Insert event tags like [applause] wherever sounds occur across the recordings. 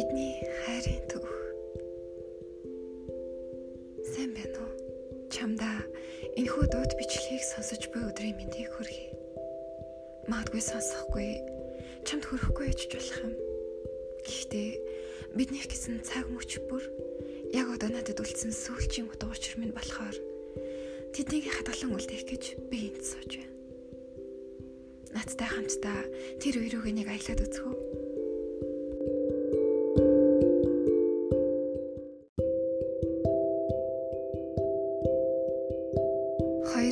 Бидний хайрын төв. Сайн байна уу? Чамда энэхүү дууд бичлэгийг сонсож буй өдрийн мэндийг хүргэе. Магадгүй сонсохгүй, чамд хүрэхгүй яж болох юм. Гэхдээ бидний гэсэн цаг мөч бүр яг одоо надад үлдсэн сүүлчийн утга учир минь болохоор тэднийг хадгалан үлдээх гэж би энд сууж байна. Надтай хамтдаа тэр үерүүг нэг аялаад үзэх үү?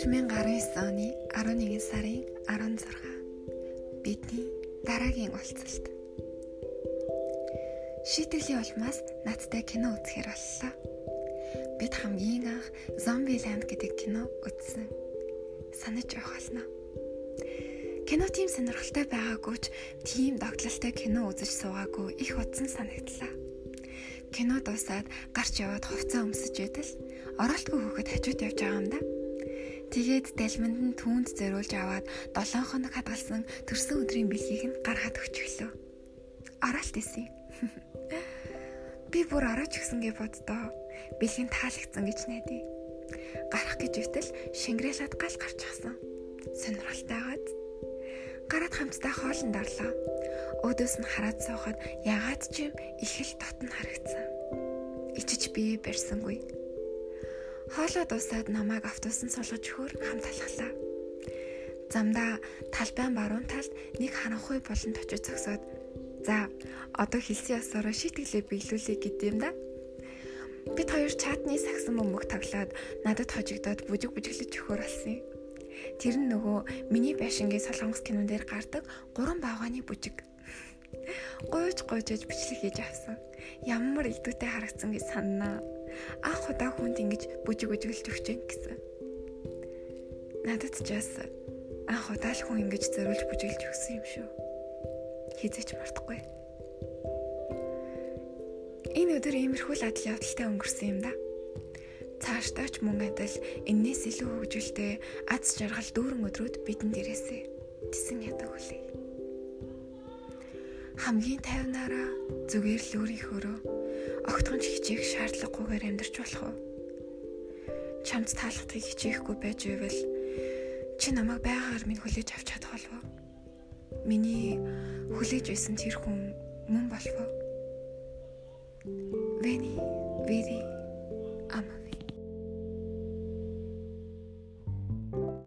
2019 оны 11 сарын 16 бидний дараагийн уулзалт. Шийтгэлийн улмаас надтай кино үзэхээр боллоо. Бид хамгийн анх Zombieland гэдэг кино үзсэн. Санаж явах болно. Кино тийм сонирхолтой байгаагүй ч тийм догтлолтой кино үзэж суугаагүй их утсан санагдлаа. Кино дуусаад гарч яваад хувцас өмсөж идэл оролтгүй хүүхэд хажууд явж байгаа юм да. Тэгээд далминд нь түүнд зориулж аваад 7 хоног хадгалсан төрсөн өдрийн бэлгийг нь гаргаад өчглөө. Оролт исэн. [laughs] Би бүр орооч гисэн гэ боддоо. Бэлгийн таалагдсан гэж найдаа. Гарах гэж итэл шингрэлээд гал гарч гасан. Сонирхолтойгоод гараад хамтдаа хоолнд орлоо. Өөдөөс нь хараад суухад ягаад ч юм их л дотн харагдсан. Ичиж бие барьсангүй Хоолоо дуусаад намайг автобусан суулгаж өгөхөөр хамт алхлаа. Замдаа талбайн баруун талд нэг харанхуй болон точид зогсоод за одоо хэлсэн ясаараа шийтгэлээ биелүүлэе гэдэм да. Бид хоёр чатны сагсан бөмбөг таглаад надад хожигдоод бүжиг бүжиглэж өгөхөр болсон юм. Тэр нь нөгөө миний байшингийн солонгос кинон дээр гардаг гурван баавганы бүжиг. Гуйж гуйжж бичлэг хийж авсан. Ямар илдүүтэй харагдсан гэж сананаа анх удаа хүнд ингэж бүжиг бүжиглж өгч гин гэсэн. Надад ч бас анх удаа л хүн ингэж зориулж бүжиглж өгсөн юм шүү. Хизээч мартахгүй. Энэ өдөр иймэрхүү ладал явдалтай өнгөрсөн юм да. Цаашдаач мөн адил энээс илүү хөгжилтэй аз жаргал дүүрэн өдрүүд бидэнд ирээсэй. Тэсэн ядаг үлээ. Хамгийн тайвнаараа зүгээр л өөрийнхөөрөө огтхон ч хичээх шаардлагагүйгээр амьдрч болох уу? Чамд таалагдахыг хичээхгүй байж байвал чи намайг байгаар минь хүлээж авч чадах болов уу? Миний хүлээж байсан тэр хүн мөн болов уу? Вэни, вэри,